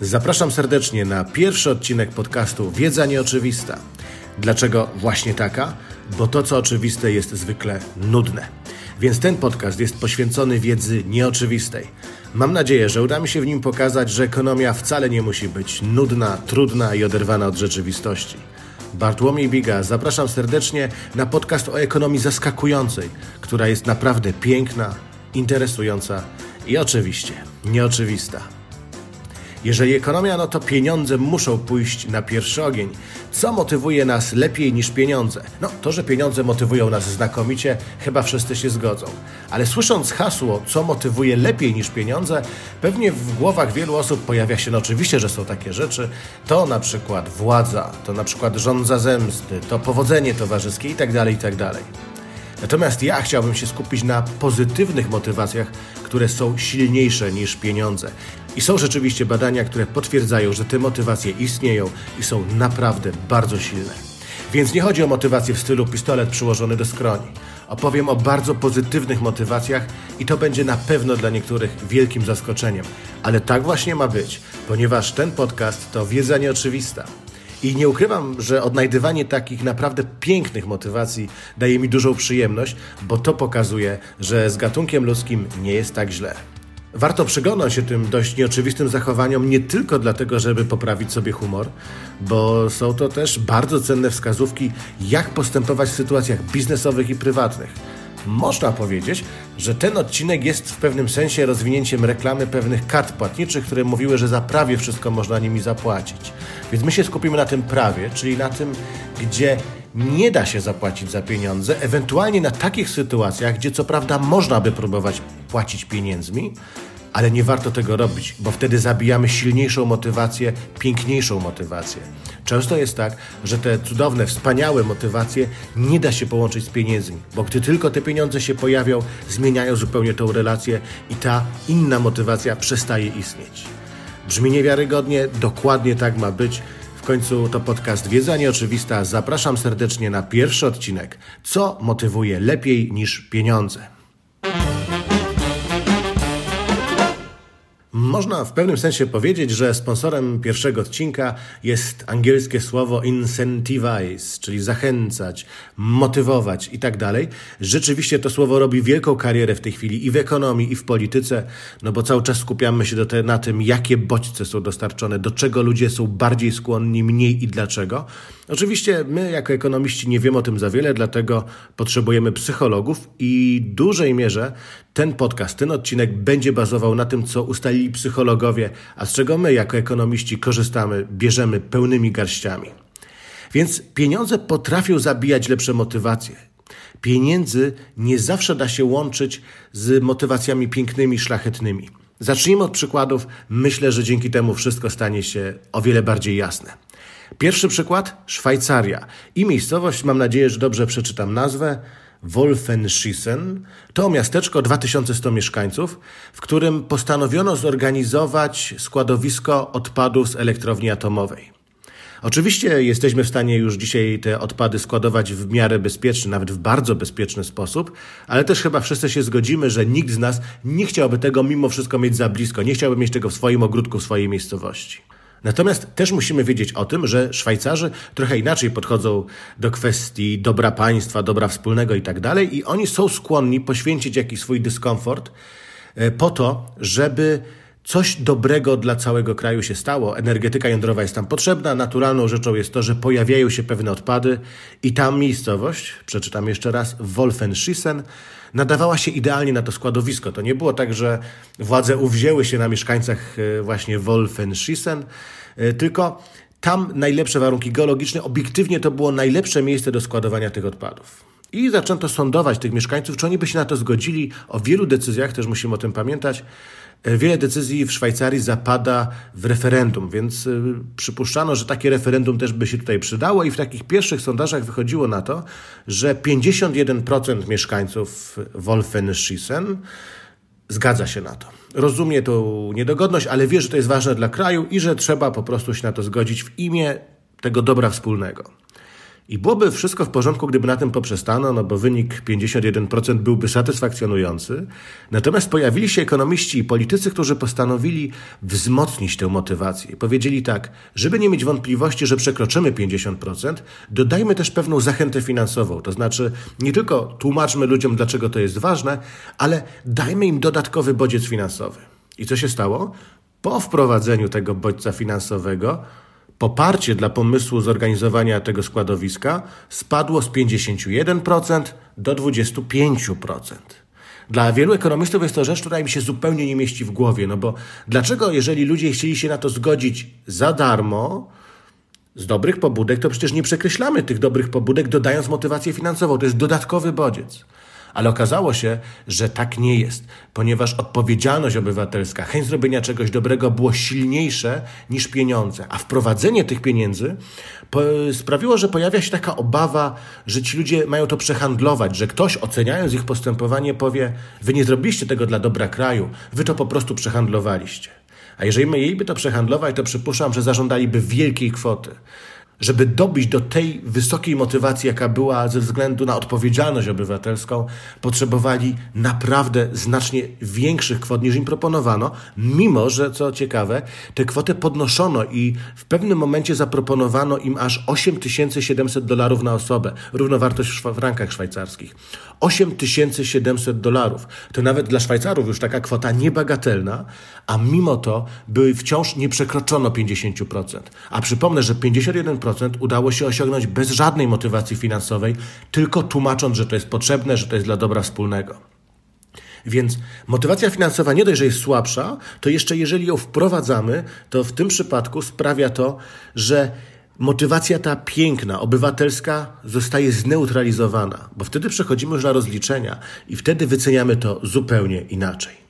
Zapraszam serdecznie na pierwszy odcinek podcastu Wiedza Nieoczywista. Dlaczego właśnie taka? Bo to, co oczywiste, jest zwykle nudne. Więc ten podcast jest poświęcony wiedzy nieoczywistej. Mam nadzieję, że uda mi się w nim pokazać, że ekonomia wcale nie musi być nudna, trudna i oderwana od rzeczywistości. Bartłomiej Biga, zapraszam serdecznie na podcast o ekonomii zaskakującej, która jest naprawdę piękna, interesująca i oczywiście nieoczywista. Jeżeli ekonomia, no to pieniądze muszą pójść na pierwszy ogień. Co motywuje nas lepiej niż pieniądze? No, to, że pieniądze motywują nas znakomicie, chyba wszyscy się zgodzą. Ale słysząc hasło, co motywuje lepiej niż pieniądze, pewnie w głowach wielu osób pojawia się, no oczywiście, że są takie rzeczy, to na przykład władza, to na przykład żądza zemsty, to powodzenie towarzyskie itd., tak itd. Tak Natomiast ja chciałbym się skupić na pozytywnych motywacjach, które są silniejsze niż pieniądze. I są rzeczywiście badania, które potwierdzają, że te motywacje istnieją i są naprawdę bardzo silne. Więc nie chodzi o motywację w stylu pistolet przyłożony do skroni. Opowiem o bardzo pozytywnych motywacjach i to będzie na pewno dla niektórych wielkim zaskoczeniem. Ale tak właśnie ma być, ponieważ ten podcast to wiedza nieoczywista. I nie ukrywam, że odnajdywanie takich naprawdę pięknych motywacji daje mi dużą przyjemność, bo to pokazuje, że z gatunkiem ludzkim nie jest tak źle. Warto przyglądać się tym dość nieoczywistym zachowaniom nie tylko dlatego, żeby poprawić sobie humor, bo są to też bardzo cenne wskazówki, jak postępować w sytuacjach biznesowych i prywatnych. Można powiedzieć, że ten odcinek jest w pewnym sensie rozwinięciem reklamy pewnych kart płatniczych, które mówiły, że za prawie wszystko można nimi zapłacić. Więc my się skupimy na tym prawie, czyli na tym, gdzie nie da się zapłacić za pieniądze, ewentualnie na takich sytuacjach, gdzie co prawda można by próbować płacić pieniędzmi, ale nie warto tego robić, bo wtedy zabijamy silniejszą motywację, piękniejszą motywację. Często jest tak, że te cudowne, wspaniałe motywacje nie da się połączyć z pieniędzmi, bo gdy tylko te pieniądze się pojawią, zmieniają zupełnie tą relację i ta inna motywacja przestaje istnieć. Brzmi niewiarygodnie, dokładnie tak ma być. W końcu to podcast Wiedza Nieoczywista. Zapraszam serdecznie na pierwszy odcinek. Co motywuje lepiej niż pieniądze? Można w pewnym sensie powiedzieć, że sponsorem pierwszego odcinka jest angielskie słowo incentivize, czyli zachęcać, motywować i tak dalej. Rzeczywiście to słowo robi wielką karierę w tej chwili i w ekonomii, i w polityce, no bo cały czas skupiamy się te, na tym, jakie bodźce są dostarczone, do czego ludzie są bardziej skłonni, mniej i dlaczego. Oczywiście my jako ekonomiści nie wiemy o tym za wiele, dlatego potrzebujemy psychologów i w dużej mierze ten podcast, ten odcinek będzie bazował na tym, co ustalili psychologowie, a z czego my jako ekonomiści korzystamy, bierzemy pełnymi garściami. Więc pieniądze potrafią zabijać lepsze motywacje. Pieniędzy nie zawsze da się łączyć z motywacjami pięknymi, szlachetnymi. Zacznijmy od przykładów. Myślę, że dzięki temu wszystko stanie się o wiele bardziej jasne. Pierwszy przykład Szwajcaria i miejscowość, mam nadzieję, że dobrze przeczytam nazwę, Wolfenschiessen. To miasteczko 2100 mieszkańców, w którym postanowiono zorganizować składowisko odpadów z elektrowni atomowej. Oczywiście jesteśmy w stanie już dzisiaj te odpady składować w miarę bezpieczny, nawet w bardzo bezpieczny sposób, ale też chyba wszyscy się zgodzimy, że nikt z nas nie chciałby tego mimo wszystko mieć za blisko, nie chciałby mieć tego w swoim ogródku, w swojej miejscowości. Natomiast też musimy wiedzieć o tym, że Szwajcarzy trochę inaczej podchodzą do kwestii dobra państwa, dobra wspólnego i tak dalej, i oni są skłonni poświęcić jakiś swój dyskomfort e, po to, żeby coś dobrego dla całego kraju się stało. Energetyka jądrowa jest tam potrzebna. Naturalną rzeczą jest to, że pojawiają się pewne odpady i ta miejscowość, przeczytam jeszcze raz, Wolfenschiessen, nadawała się idealnie na to składowisko. To nie było tak, że władze uwzięły się na mieszkańcach e, właśnie Wolfenschiessen, e, tylko tam najlepsze warunki geologiczne, obiektywnie to było najlepsze miejsce do składowania tych odpadów. I zaczęto sądować tych mieszkańców, czy oni by się na to zgodzili. O wielu decyzjach, też musimy o tym pamiętać, e, wiele decyzji w Szwajcarii zapada w referendum, więc przypuszczano, że takie referendum też by się tutaj przydało i w takich pierwszych sondażach wychodziło na to, że 51% mieszkańców Wolfenschiessen zgadza się na to. Rozumie tą niedogodność, ale wie, że to jest ważne dla kraju i że trzeba po prostu się na to zgodzić w imię tego dobra wspólnego. I byłoby wszystko w porządku, gdyby na tym poprzestano, no bo wynik 51% byłby satysfakcjonujący. Natomiast pojawili się ekonomiści i politycy, którzy postanowili wzmocnić tę motywację. Powiedzieli tak, żeby nie mieć wątpliwości, że przekroczymy 50%, dodajmy też pewną zachętę finansową. To znaczy nie tylko tłumaczmy ludziom, dlaczego to jest ważne, ale dajmy im dodatkowy bodziec finansowy. I co się stało? Po wprowadzeniu tego bodźca finansowego Poparcie dla pomysłu zorganizowania tego składowiska spadło z 51% do 25%. Dla wielu ekonomistów jest to rzecz, która im się zupełnie nie mieści w głowie. No bo dlaczego, jeżeli ludzie chcieli się na to zgodzić za darmo, z dobrych pobudek, to przecież nie przekreślamy tych dobrych pobudek, dodając motywację finansową. To jest dodatkowy bodziec. Ale okazało się, że tak nie jest, ponieważ odpowiedzialność obywatelska, chęć zrobienia czegoś dobrego było silniejsze niż pieniądze, a wprowadzenie tych pieniędzy sprawiło, że pojawia się taka obawa, że ci ludzie mają to przehandlować, że ktoś oceniając ich postępowanie powie: Wy nie zrobiliście tego dla dobra kraju, wy to po prostu przehandlowaliście. A jeżeli mieliby to przehandlować, to przypuszczam, że zażądaliby wielkiej kwoty żeby dobić do tej wysokiej motywacji, jaka była ze względu na odpowiedzialność obywatelską, potrzebowali naprawdę znacznie większych kwot niż im proponowano, mimo że, co ciekawe, tę kwotę podnoszono i w pewnym momencie zaproponowano im aż 8700 dolarów na osobę, równowartość w frankach szwajcarskich. 8700 dolarów. To nawet dla Szwajcarów już taka kwota niebagatelna, a mimo to były wciąż nie przekroczono 50%. A przypomnę, że 51% udało się osiągnąć bez żadnej motywacji finansowej, tylko tłumacząc, że to jest potrzebne, że to jest dla dobra wspólnego. Więc motywacja finansowa nie dość, że jest słabsza, to jeszcze jeżeli ją wprowadzamy, to w tym przypadku sprawia to, że motywacja ta piękna, obywatelska zostaje zneutralizowana, bo wtedy przechodzimy już na rozliczenia i wtedy wyceniamy to zupełnie inaczej.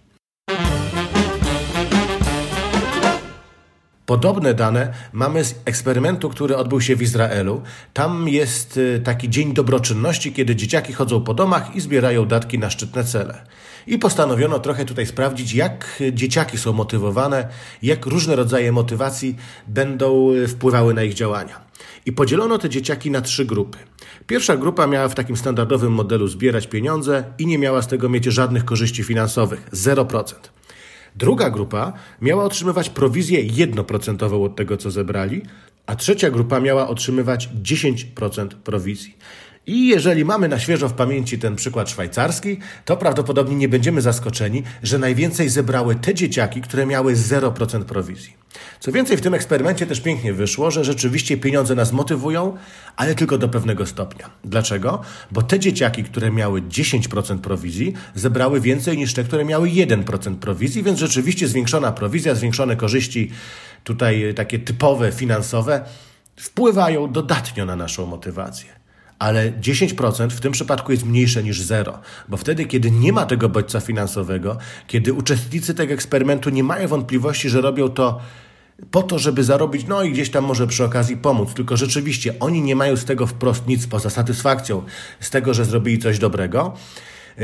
Podobne dane mamy z eksperymentu, który odbył się w Izraelu. Tam jest y, taki dzień dobroczynności, kiedy dzieciaki chodzą po domach i zbierają datki na szczytne cele. I postanowiono trochę tutaj sprawdzić, jak dzieciaki są motywowane, jak różne rodzaje motywacji będą y, wpływały na ich działania. I podzielono te dzieciaki na trzy grupy. Pierwsza grupa miała w takim standardowym modelu zbierać pieniądze i nie miała z tego mieć żadnych korzyści finansowych 0%. Druga grupa miała otrzymywać prowizję 1% od tego, co zebrali, a trzecia grupa miała otrzymywać 10% prowizji. I jeżeli mamy na świeżo w pamięci ten przykład szwajcarski, to prawdopodobnie nie będziemy zaskoczeni, że najwięcej zebrały te dzieciaki, które miały 0% prowizji. Co więcej, w tym eksperymencie też pięknie wyszło, że rzeczywiście pieniądze nas motywują, ale tylko do pewnego stopnia. Dlaczego? Bo te dzieciaki, które miały 10% prowizji, zebrały więcej niż te, które miały 1% prowizji, więc rzeczywiście zwiększona prowizja, zwiększone korzyści, tutaj takie typowe, finansowe, wpływają dodatnio na naszą motywację ale 10% w tym przypadku jest mniejsze niż zero, bo wtedy, kiedy nie ma tego bodźca finansowego, kiedy uczestnicy tego eksperymentu nie mają wątpliwości, że robią to po to, żeby zarobić, no i gdzieś tam może przy okazji pomóc, tylko rzeczywiście oni nie mają z tego wprost nic poza satysfakcją, z tego, że zrobili coś dobrego,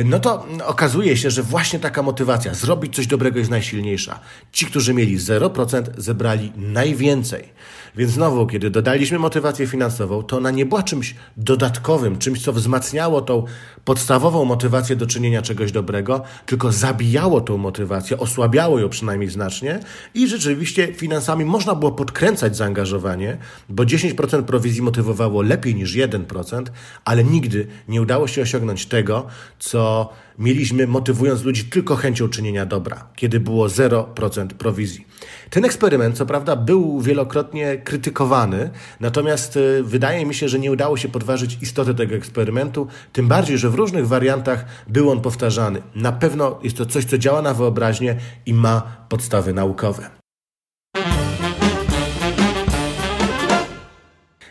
no to okazuje się, że właśnie taka motywacja, zrobić coś dobrego jest najsilniejsza. Ci, którzy mieli 0%, zebrali najwięcej. Więc znowu, kiedy dodaliśmy motywację finansową, to ona nie była czymś dodatkowym, czymś, co wzmacniało tą podstawową motywację do czynienia czegoś dobrego, tylko zabijało tą motywację, osłabiało ją przynajmniej znacznie i rzeczywiście finansami można było podkręcać zaangażowanie, bo 10% prowizji motywowało lepiej niż 1%, ale nigdy nie udało się osiągnąć tego, co mieliśmy motywując ludzi tylko chęcią czynienia dobra, kiedy było 0% prowizji. Ten eksperyment, co prawda, był wielokrotnie krytykowany, natomiast y, wydaje mi się, że nie udało się podważyć istoty tego eksperymentu, tym bardziej, że w różnych wariantach był on powtarzany. Na pewno jest to coś, co działa na wyobraźnię i ma podstawy naukowe.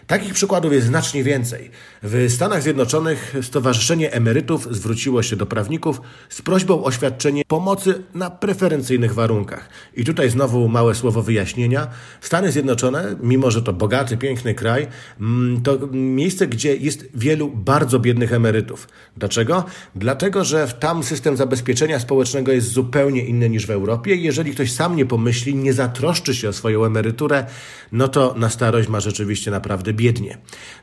Takich przykładów jest znacznie więcej. W Stanach Zjednoczonych Stowarzyszenie Emerytów zwróciło się do prawników z prośbą o świadczenie pomocy na preferencyjnych warunkach. I tutaj znowu małe słowo wyjaśnienia. Stany Zjednoczone, mimo że to bogaty, piękny kraj, mm, to miejsce, gdzie jest wielu bardzo biednych emerytów. Dlaczego? Dlatego, że tam system zabezpieczenia społecznego jest zupełnie inny niż w Europie jeżeli ktoś sam nie pomyśli, nie zatroszczy się o swoją emeryturę, no to na starość ma rzeczywiście naprawdę biednie.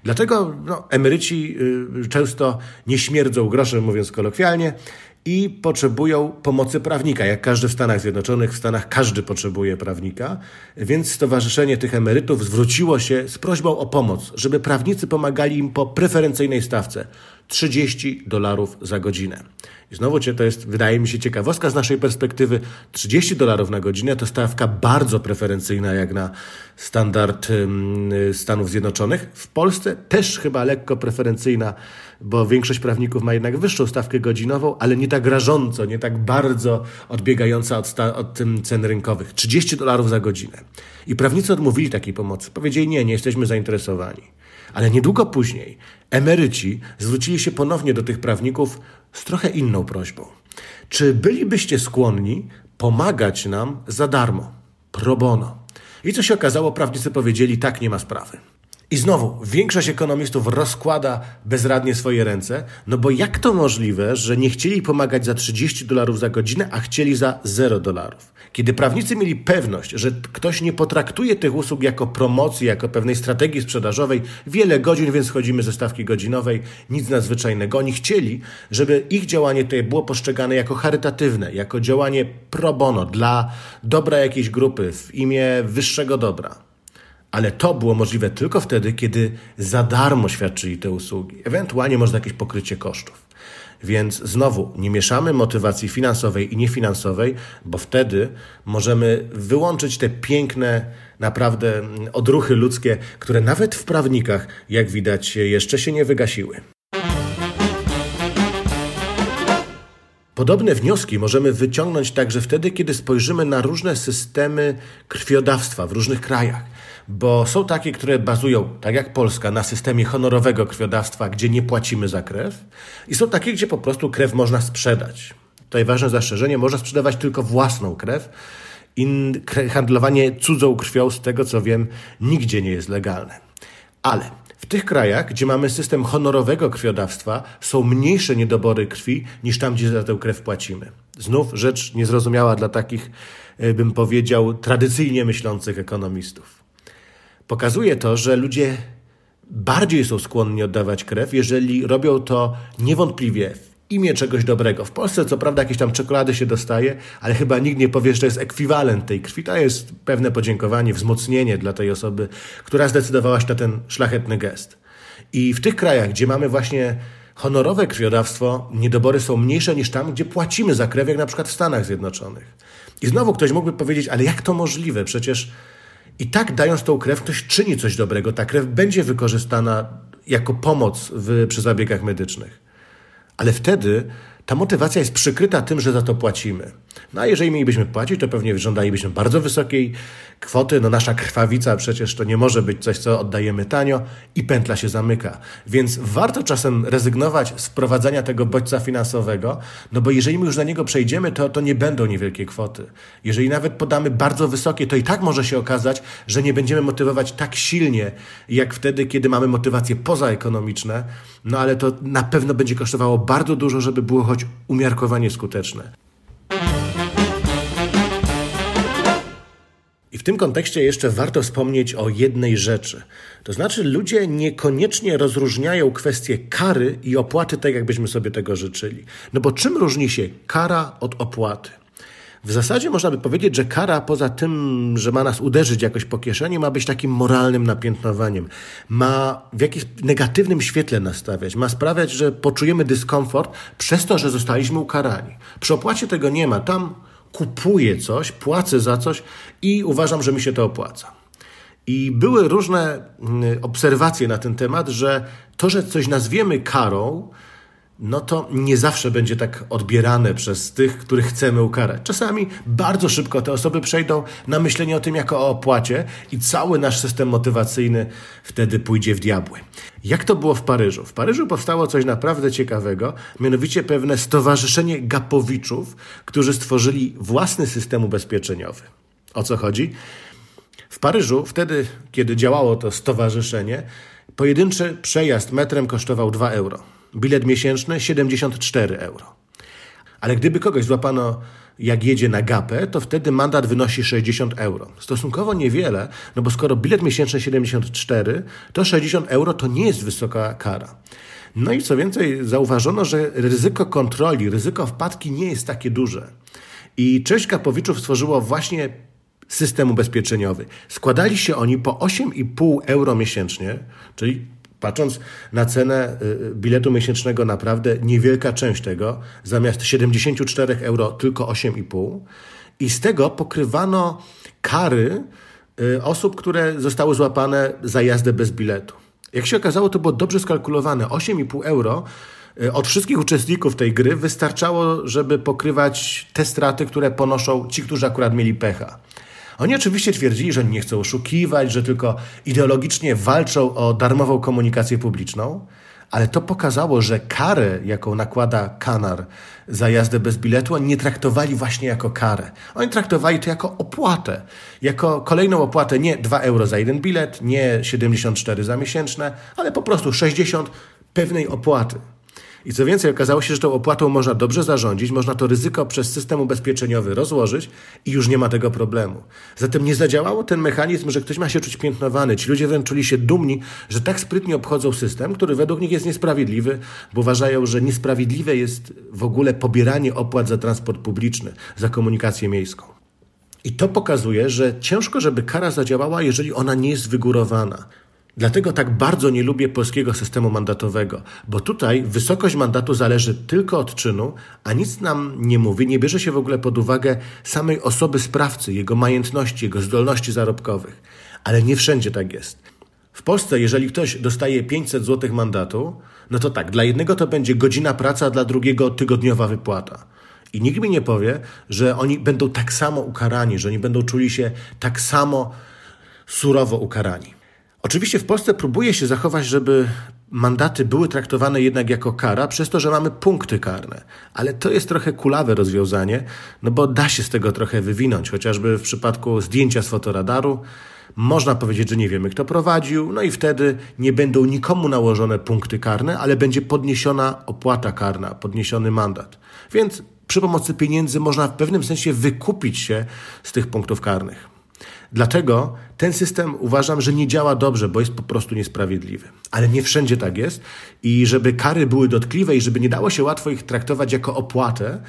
Dlatego no, emeryci y, często nie śmierdzą groszem, mówiąc kolokwialnie, i potrzebują pomocy prawnika. Jak każdy w Stanach Zjednoczonych, w Stanach każdy potrzebuje prawnika, więc Stowarzyszenie tych Emerytów zwróciło się z prośbą o pomoc, żeby prawnicy pomagali im po preferencyjnej stawce 30 dolarów za godzinę. I znowu to jest, wydaje mi się, ciekawostka z naszej perspektywy. 30 dolarów na godzinę to stawka bardzo preferencyjna jak na standard Stanów Zjednoczonych. W Polsce też chyba lekko preferencyjna, bo większość prawników ma jednak wyższą stawkę godzinową, ale nie tak rażąco, nie tak bardzo odbiegająca od, od cen rynkowych. 30 dolarów za godzinę. I prawnicy odmówili takiej pomocy. Powiedzieli, nie, nie jesteśmy zainteresowani. Ale niedługo później emeryci zwrócili się ponownie do tych prawników z trochę inną prośbą. Czy bylibyście skłonni pomagać nam za darmo, pro bono? I co się okazało, prawnicy powiedzieli, tak, nie ma sprawy. I znowu, większość ekonomistów rozkłada bezradnie swoje ręce, no bo jak to możliwe, że nie chcieli pomagać za 30 dolarów za godzinę, a chcieli za 0 dolarów? Kiedy prawnicy mieli pewność, że ktoś nie potraktuje tych usług jako promocji, jako pewnej strategii sprzedażowej, wiele godzin, więc chodzimy ze stawki godzinowej, nic nadzwyczajnego. Oni chcieli, żeby ich działanie tutaj było postrzegane jako charytatywne, jako działanie pro bono, dla dobra jakiejś grupy, w imię wyższego dobra. Ale to było możliwe tylko wtedy, kiedy za darmo świadczyli te usługi. Ewentualnie można jakieś pokrycie kosztów. Więc znowu nie mieszamy motywacji finansowej i niefinansowej, bo wtedy możemy wyłączyć te piękne, naprawdę odruchy ludzkie, które nawet w prawnikach, jak widać, jeszcze się nie wygasiły. Podobne wnioski możemy wyciągnąć także wtedy, kiedy spojrzymy na różne systemy krwiodawstwa w różnych krajach bo są takie, które bazują, tak jak Polska, na systemie honorowego krwiodawstwa, gdzie nie płacimy za krew, i są takie, gdzie po prostu krew można sprzedać. Tutaj ważne zastrzeżenie, można sprzedawać tylko własną krew. I handlowanie cudzą krwią, z tego co wiem, nigdzie nie jest legalne. Ale w tych krajach, gdzie mamy system honorowego krwiodawstwa, są mniejsze niedobory krwi niż tam, gdzie za tę krew płacimy. Znów rzecz niezrozumiała dla takich, e, bym powiedział, tradycyjnie myślących ekonomistów. Pokazuje to, że ludzie bardziej są skłonni oddawać krew, jeżeli robią to niewątpliwie w imię czegoś dobrego. W Polsce co prawda jakieś tam czekolady się dostaje, ale chyba nikt nie powie, że to jest ekwiwalent tej krwi. To jest pewne podziękowanie, wzmocnienie dla tej osoby, która zdecydowała się na ten szlachetny gest. I w tych krajach, gdzie mamy właśnie honorowe krwiodawstwo, niedobory są mniejsze niż tam, gdzie płacimy za krew, jak na przykład w Stanach Zjednoczonych. I znowu ktoś mógłby powiedzieć, ale jak to możliwe? Przecież i tak dając tą krew, ktoś czyni coś dobrego. Ta krew będzie wykorzystana jako pomoc w, przy zabiegach medycznych. Ale wtedy ta motywacja jest przykryta tym, że za to płacimy. No a jeżeli mielibyśmy płacić, to pewnie żądalibyśmy bardzo wysokiej kwoty. No nasza krwawica przecież to nie może być coś, co oddajemy tanio i pętla się zamyka. Więc warto czasem rezygnować z wprowadzania tego bodźca finansowego, no bo jeżeli my już na niego przejdziemy, to, to nie będą niewielkie kwoty. Jeżeli nawet podamy bardzo wysokie, to i tak może się okazać, że nie będziemy motywować tak silnie, jak wtedy, kiedy mamy motywacje pozaekonomiczne, no ale to na pewno będzie kosztowało bardzo dużo, żeby było choć umiarkowanie skuteczne. I w tym kontekście jeszcze warto wspomnieć o jednej rzeczy. To znaczy, ludzie niekoniecznie rozróżniają kwestie kary i opłaty tak, jakbyśmy sobie tego życzyli. No bo czym różni się kara od opłaty? W zasadzie można by powiedzieć, że kara poza tym, że ma nas uderzyć jakoś po kieszeni, ma być takim moralnym napiętnowaniem. Ma w jakimś negatywnym świetle nastawiać. Ma sprawiać, że poczujemy dyskomfort przez to, że zostaliśmy ukarani. Przy opłacie tego nie ma. Tam kupuję coś, płacę za coś i uważam, że mi się to opłaca. I były różne mm, obserwacje na ten temat, że to, że coś nazwiemy karą, no to nie zawsze będzie tak odbierane przez tych, których chcemy ukarać. Czasami bardzo szybko te osoby przejdą na myślenie o tym jako o opłacie i cały nasz system motywacyjny wtedy pójdzie w diabły. Jak to było w Paryżu? W Paryżu powstało coś naprawdę ciekawego, mianowicie pewne stowarzyszenie gapowiczów, którzy stworzyli własny system ubezpieczeniowy. O co chodzi? W Paryżu, wtedy, kiedy działało to stowarzyszenie, pojedynczy przejazd metrem kosztował 2 euro. Bilet miesięczny 74 euro. Ale gdyby kogoś złapano jak jedzie na gapę, to wtedy mandat wynosi 60 euro. Stosunkowo niewiele, no bo skoro bilet miesięczny 74, to 60 euro to nie jest wysoka kara. No i co więcej, zauważono, że ryzyko kontroli, ryzyko wpadki nie jest takie duże. I część kapowiczów stworzyło właśnie system ubezpieczeniowy. Składali się oni po 8,5 euro miesięcznie, czyli patrząc na cenę y, biletu miesięcznego, naprawdę niewielka część tego, zamiast 74 euro tylko 8,5. I z tego pokrywano kary y, osób, które zostały złapane za jazdę bez biletu. Jak się okazało, to było dobrze skalkulowane. 8,5 euro y, od wszystkich uczestników tej gry wystarczało, żeby pokrywać te straty, które ponoszą ci, którzy akurat mieli pecha. Oni oczywiście twierdzili, że nie chcą oszukiwać, że tylko ideologicznie walczą o darmową komunikację publiczną, ale to pokazało, że karę, jaką nakłada Kanar za jazdę bez biletu, oni nie traktowali właśnie jako karę. Oni traktowali to jako opłatę. Jako kolejną opłatę nie 2 euro za jeden bilet, nie 74 za miesięczne, ale po prostu 60 pewnej opłaty. I co więcej, okazało się, że tą opłatą można dobrze zarządzić, można to ryzyko przez system ubezpieczeniowy rozłożyć i już nie ma tego problemu. Zatem nie zadziałało ten mechanizm, że ktoś ma się czuć piętnowany. Ci ludzie wręcz czuli się dumni, że tak sprytnie obchodzą system, który według nich jest niesprawiedliwy, bo uważają, że niesprawiedliwe jest w ogóle pobieranie opłat za transport publiczny, za komunikację miejską. I to pokazuje, że ciężko, żeby kara zadziałała, jeżeli ona nie jest wygórowana. Dlatego tak bardzo nie lubię polskiego systemu mandatowego, bo tutaj wysokość mandatu zależy tylko od czynu, a nic nam nie mówi, nie bierze się w ogóle pod uwagę samej osoby sprawcy, jego majętności, jego zdolności zarobkowych. Ale nie wszędzie tak jest. W Polsce, jeżeli ktoś dostaje 500 zł mandatu, no to tak, dla jednego to będzie godzina praca, dla drugiego tygodniowa wypłata. I nikt mi nie powie, że oni będą tak samo ukarani, że oni będą czuli się tak samo surowo ukarani. Oczywiście w Polsce próbuje się zachować, żeby mandaty były traktowane jednak jako kara, przez to, że mamy punkty karne. Ale to jest trochę kulawe rozwiązanie, no bo da się z tego trochę wywinąć, chociażby w przypadku zdjęcia z fotoradaru. Można powiedzieć, że nie wiemy, kto prowadził, no i wtedy nie będą nikomu nałożone punkty karne, ale będzie podniesiona opłata karna, podniesiony mandat. Więc przy pomocy pieniędzy można w pewnym sensie wykupić się z tych punktów karnych. Dlatego ten system uważam, że nie działa dobrze, bo jest po prostu niesprawiedliwy. Ale nie wszędzie tak jest i żeby kary były dotkliwe i żeby nie dało się łatwo ich traktować jako opłatę,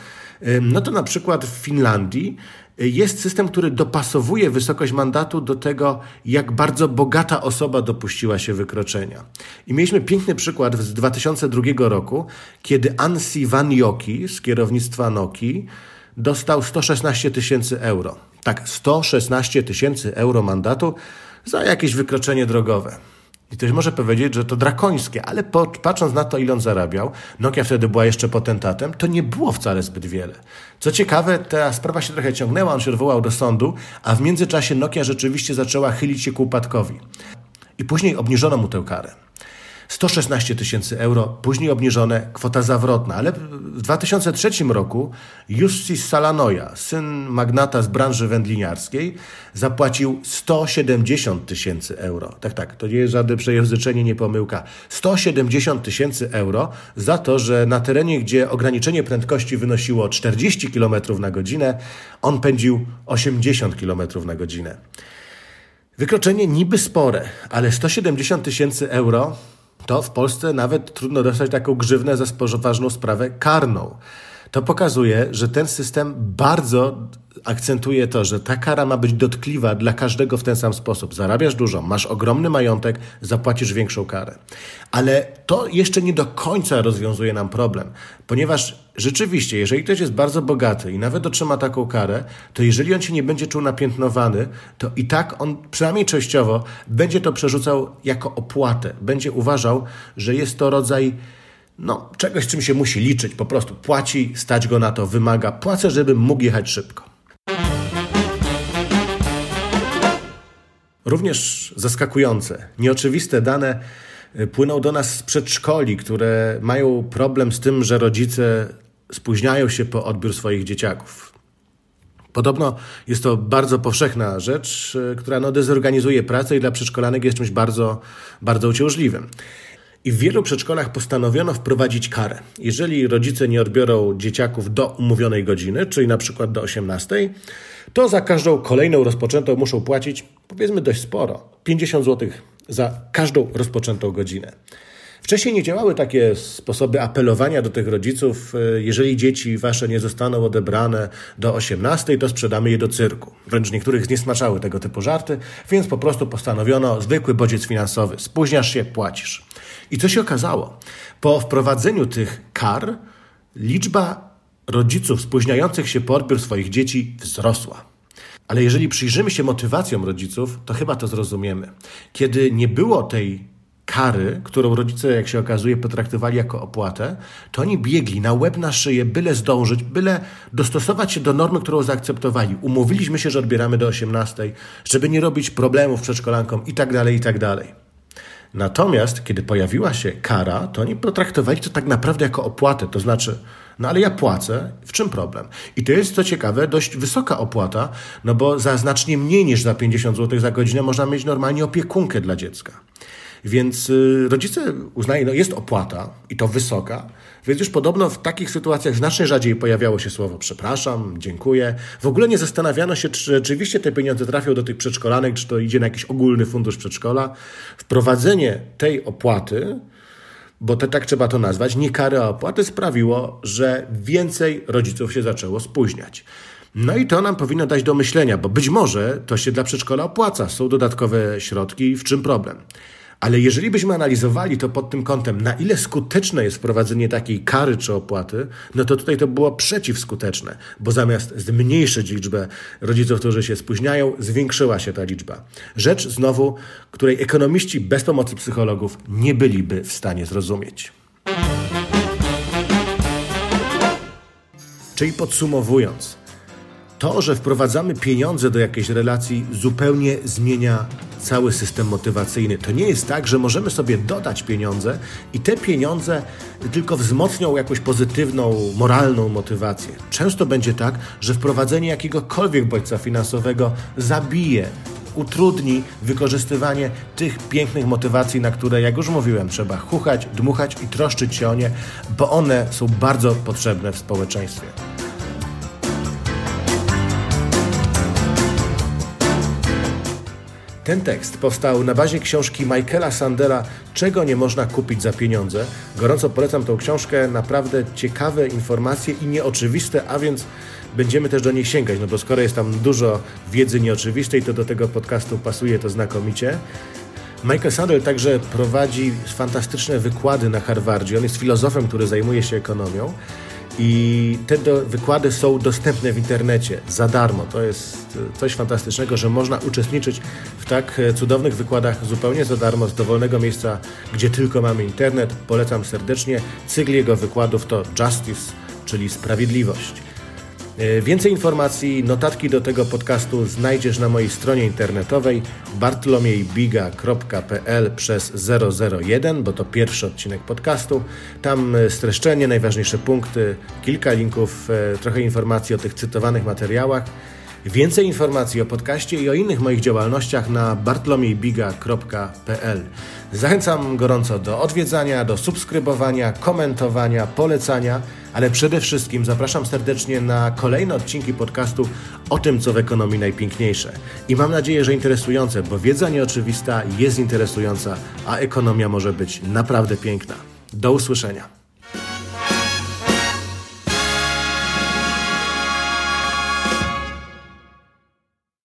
no to na przykład w Finlandii y, jest system, który dopasowuje wysokość mandatu do tego, jak bardzo bogata osoba dopuściła się wykroczenia. I mieliśmy piękny przykład z 2002 roku, kiedy Ansi Vanjoki z kierownictwa Noki dostał 116 tysięcy euro. Tak, 116 tysięcy euro mandatu za jakieś wykroczenie drogowe. I ktoś może powiedzieć, że to drakońskie, ale patrząc na to, ile on zarabiał, Nokia wtedy była jeszcze potentatem, to nie było wcale zbyt wiele. Co ciekawe, ta sprawa się trochę ciągnęła, on się odwołał do sądu, a w międzyczasie Nokia rzeczywiście zaczęła chylić się ku upadkowi. I później obniżono mu tę karę. 116 tysięcy euro, później obniżone, kwota zawrotna. Ale w 2003 roku Jussi Salanoja, syn magnata z branży wędliniarskiej, zapłacił 170 tysięcy euro. Tak, tak, to nie jest żadne przejęzyczenie, nie pomyłka. 170 tysięcy euro za to, że na terenie, gdzie ograniczenie prędkości wynosiło 40 km na godzinę, on pędził 80 km na godzinę. Wykroczenie niby spore, ale 170 tysięcy euro to w Polsce nawet trudno dostać taką grzywnę za ważną sprawę karną. To pokazuje, że ten system bardzo akcentuje to, że ta kara ma być dotkliwa dla każdego w ten sam sposób. Zarabiasz dużo, masz ogromny majątek, zapłacisz większą karę. Ale to jeszcze nie do końca rozwiązuje nam problem, ponieważ rzeczywiście, jeżeli ktoś jest bardzo bogaty i nawet otrzyma taką karę, to jeżeli on się nie będzie czuł napiętnowany, to i tak on przynajmniej częściowo będzie to przerzucał jako opłatę. Będzie uważał, że jest to rodzaj no, czegoś, czym się musi liczyć. Po prostu płaci, stać go na to, wymaga. Płacę, żeby mógł jechać szybko. Również zaskakujące, nieoczywiste dane y, płyną do nas z przedszkoli, które mają problem z tym, że rodzice spóźniają się po odbiór swoich dzieciaków. Podobno jest to bardzo powszechna rzecz, y, która no, dezorganizuje pracę i dla przedszkolanek jest czymś bardzo, bardzo uciążliwym. I w wielu przedszkolach postanowiono wprowadzić karę. Jeżeli rodzice nie odbiorą dzieciaków do umówionej godziny, czyli na przykład do 18, to za każdą kolejną rozpoczętą muszą płacić, powiedzmy dość sporo, 50 zł za każdą rozpoczętą godzinę. Wcześniej nie działały takie sposoby apelowania do tych rodziców, e, jeżeli dzieci wasze nie zostaną odebrane do 18, to sprzedamy je do cyrku. Wręcz niektórych zniesmaczały tego typu żarty, więc po prostu postanowiono zwykły bodziec finansowy. Spóźniasz się, płacisz. I co się okazało? Po wprowadzeniu tych kar liczba rodziców spóźniających się po odbiór swoich dzieci wzrosła. Ale jeżeli przyjrzymy się motywacjom rodziców, to chyba to zrozumiemy. Kiedy nie było tej kary, którą rodzice, jak się okazuje, potraktowali jako opłatę, to oni biegli na łeb na szyję, byle zdążyć, byle dostosować się do normy, którą zaakceptowali. Umówiliśmy się, że odbieramy do 18, żeby nie robić problemów przedszkolankom i tak dalej, i tak. Natomiast, kiedy pojawiła się kara, to oni potraktowali to tak naprawdę jako opłatę, to znaczy, no ale ja płacę, w czym problem? I to jest, co ciekawe, dość wysoka opłata, no bo za znacznie mniej niż za 50 zł za godzinę można mieć normalnie opiekunkę dla dziecka. Więc y, rodzice uznają, no jest opłata i to wysoka, więc już podobno w takich sytuacjach znacznie rzadziej pojawiało się słowo przepraszam, dziękuję. W ogóle nie zastanawiano się, czy rzeczywiście te pieniądze trafią do tych przedszkolanek, czy to idzie na jakiś ogólny fundusz przedszkola. Wprowadzenie tej opłaty, bo to, tak trzeba to nazwać, nie kary, opłaty sprawiło, że więcej rodziców się zaczęło spóźniać. No i to nam powinno dać do myślenia, bo być może to się dla przedszkola opłaca, są dodatkowe środki, w czym problem? Ale jeżeli byśmy analizowali to pod tym kątem, na ile skuteczne jest wprowadzenie takiej kary czy opłaty, no to tutaj to było przeciwskuteczne, bo zamiast zmniejszyć liczbę rodziców, którzy się spóźniają, zwiększyła się ta liczba. Rzecz znowu, której ekonomiści bez pomocy psychologów nie byliby w stanie zrozumieć. Czyli podsumowując, to, że wprowadzamy pieniądze do jakiejś relacji, zupełnie zmienia cały system motywacyjny. To nie jest tak, że możemy sobie dodać pieniądze i te pieniądze tylko wzmocnią jakąś pozytywną, moralną motywację. Często będzie tak, że wprowadzenie jakiegokolwiek bodźca finansowego zabije utrudni wykorzystywanie tych pięknych motywacji, na które, jak już mówiłem, trzeba chuchać, dmuchać i troszczyć się o nie, bo one są bardzo potrzebne w społeczeństwie. Ten tekst powstał na bazie książki Michaela Sandera Czego nie można kupić za pieniądze. Gorąco polecam tą książkę, naprawdę ciekawe informacje i nieoczywiste, a więc będziemy też do niej sięgać, no bo skoro jest tam dużo wiedzy nieoczywistej, to do tego podcastu pasuje to znakomicie. Michael Sandel także prowadzi fantastyczne wykłady na Harvardzie. On jest filozofem, który zajmuje się ekonomią. I te do, wykłady są dostępne w internecie za darmo. To jest coś fantastycznego, że można uczestniczyć w tak cudownych wykładach zupełnie za darmo z dowolnego miejsca, gdzie tylko mamy internet. Polecam serdecznie. Cykl jego wykładów to Justice, czyli sprawiedliwość. E, więcej informacji, notatki do tego podcastu znajdziesz na mojej stronie internetowej bartlomiejbiga.pl przez 001, bo to pierwszy odcinek podcastu. Tam e, streszczenie, najważniejsze punkty, kilka linków, e, trochę informacji o tych cytowanych materiałach. Więcej informacji o podcaście i o innych moich działalnościach na bartlomiejbiga.pl. Zachęcam gorąco do odwiedzania, do subskrybowania, komentowania, polecania, ale przede wszystkim zapraszam serdecznie na kolejne odcinki podcastu o tym, co w ekonomii najpiękniejsze. I mam nadzieję, że interesujące, bo wiedza nieoczywista jest interesująca, a ekonomia może być naprawdę piękna. Do usłyszenia.